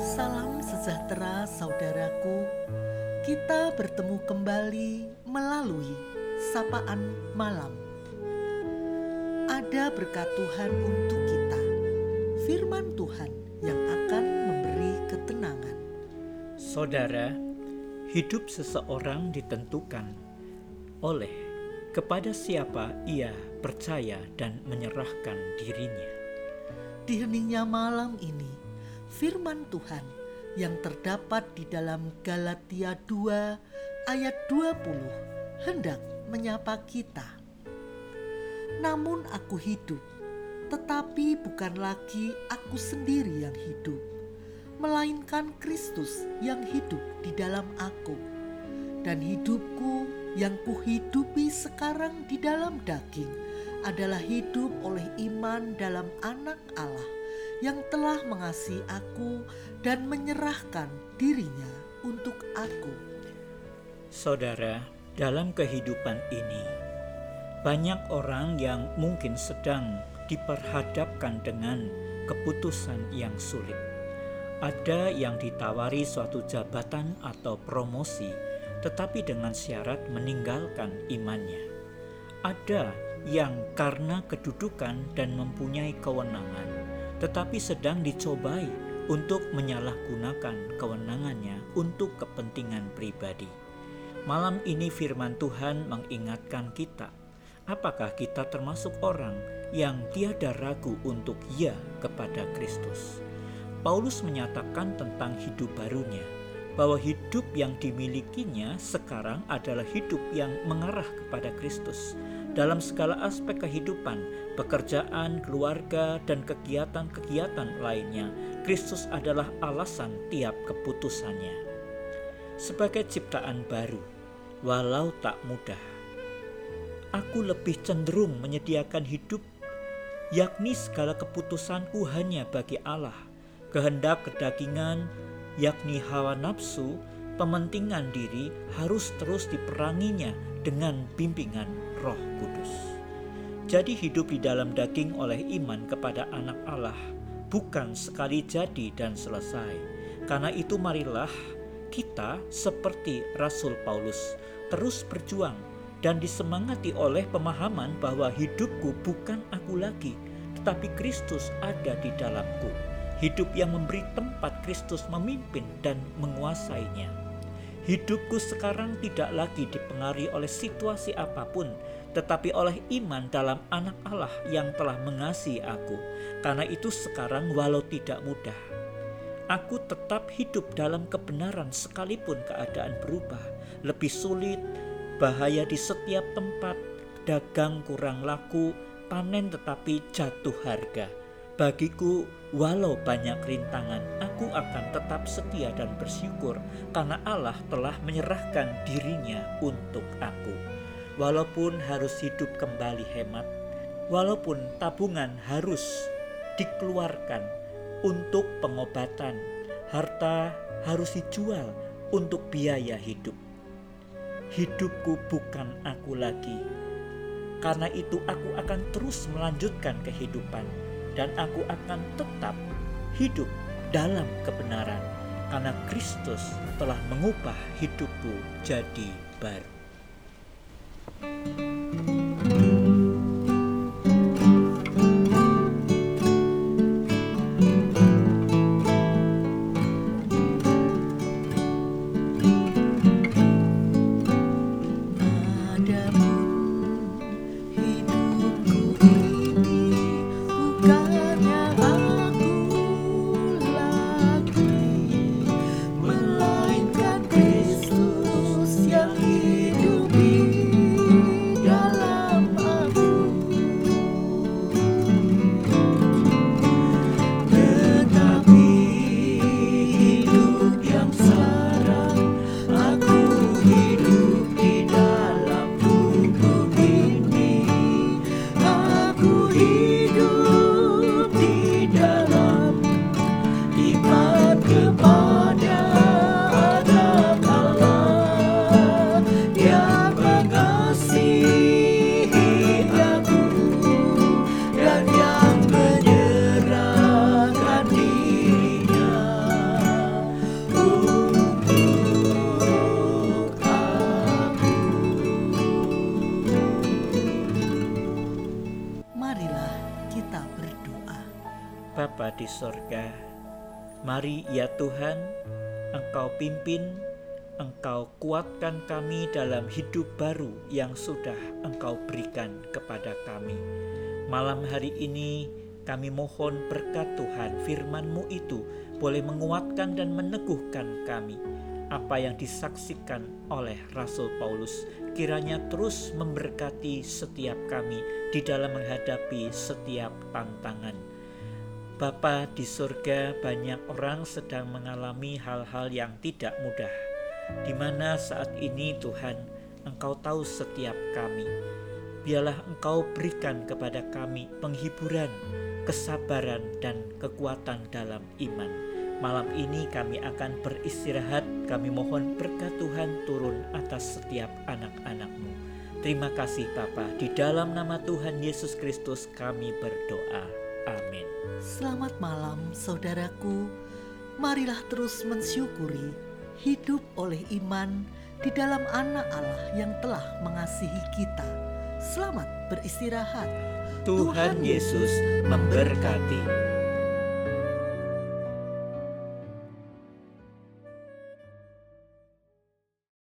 Salam sejahtera, saudaraku. Kita bertemu kembali melalui sapaan malam. Ada berkat Tuhan untuk kita, Firman Tuhan yang akan memberi ketenangan. Saudara, hidup seseorang ditentukan oleh kepada siapa ia percaya dan menyerahkan dirinya. Di heningnya malam ini, firman Tuhan yang terdapat di dalam Galatia 2 ayat 20 hendak menyapa kita. Namun aku hidup, tetapi bukan lagi aku sendiri yang hidup, melainkan Kristus yang hidup di dalam aku. Dan hidupku yang kuhidupi sekarang di dalam daging adalah hidup oleh iman dalam anak Allah yang telah mengasihi aku dan menyerahkan dirinya untuk aku. Saudara, dalam kehidupan ini, banyak orang yang mungkin sedang diperhadapkan dengan keputusan yang sulit. Ada yang ditawari suatu jabatan atau promosi, tetapi dengan syarat meninggalkan imannya. Ada yang karena kedudukan dan mempunyai kewenangan, tetapi sedang dicobai untuk menyalahgunakan kewenangannya untuk kepentingan pribadi. Malam ini, Firman Tuhan mengingatkan kita, apakah kita termasuk orang yang tiada ragu untuk "ya" kepada Kristus. Paulus menyatakan tentang hidup barunya, bahwa hidup yang dimilikinya sekarang adalah hidup yang mengarah kepada Kristus dalam segala aspek kehidupan, pekerjaan, keluarga, dan kegiatan-kegiatan lainnya. Kristus adalah alasan tiap keputusannya. Sebagai ciptaan baru, walau tak mudah, aku lebih cenderung menyediakan hidup, yakni segala keputusanku hanya bagi Allah kehendak kedagingan, yakni hawa nafsu, pementingan diri harus terus diperanginya dengan bimbingan Roh Kudus. Jadi hidup di dalam daging oleh iman kepada anak Allah bukan sekali jadi dan selesai. Karena itu marilah kita seperti Rasul Paulus terus berjuang dan disemangati oleh pemahaman bahwa hidupku bukan aku lagi, tetapi Kristus ada di dalamku hidup yang memberi tempat Kristus memimpin dan menguasainya. Hidupku sekarang tidak lagi dipengaruhi oleh situasi apa pun, tetapi oleh iman dalam anak Allah yang telah mengasihi aku. Karena itu sekarang walau tidak mudah, aku tetap hidup dalam kebenaran sekalipun keadaan berubah. Lebih sulit, bahaya di setiap tempat, dagang kurang laku, panen tetapi jatuh harga Bagiku, walau banyak rintangan, aku akan tetap setia dan bersyukur karena Allah telah menyerahkan dirinya untuk aku. Walaupun harus hidup kembali hemat, walaupun tabungan harus dikeluarkan untuk pengobatan, harta harus dijual untuk biaya hidup. Hidupku bukan aku lagi. Karena itu aku akan terus melanjutkan kehidupan dan aku akan tetap hidup dalam kebenaran karena Kristus telah mengubah hidupku jadi baru. Bapa di sorga, mari ya Tuhan, Engkau pimpin, Engkau kuatkan kami dalam hidup baru yang sudah Engkau berikan kepada kami. Malam hari ini kami mohon berkat Tuhan firman-Mu itu boleh menguatkan dan meneguhkan kami. Apa yang disaksikan oleh Rasul Paulus kiranya terus memberkati setiap kami di dalam menghadapi setiap tantangan. Bapa di surga, banyak orang sedang mengalami hal-hal yang tidak mudah, di mana saat ini Tuhan, Engkau tahu setiap kami. Biarlah Engkau berikan kepada kami penghiburan, kesabaran, dan kekuatan dalam iman. Malam ini kami akan beristirahat, kami mohon berkat Tuhan turun atas setiap anak-anakmu. Terima kasih Bapa, di dalam nama Tuhan Yesus Kristus kami berdoa. Amin. Selamat malam, saudaraku. Marilah terus mensyukuri hidup oleh iman di dalam Anak Allah yang telah mengasihi kita. Selamat beristirahat. Tuhan Yesus memberkati.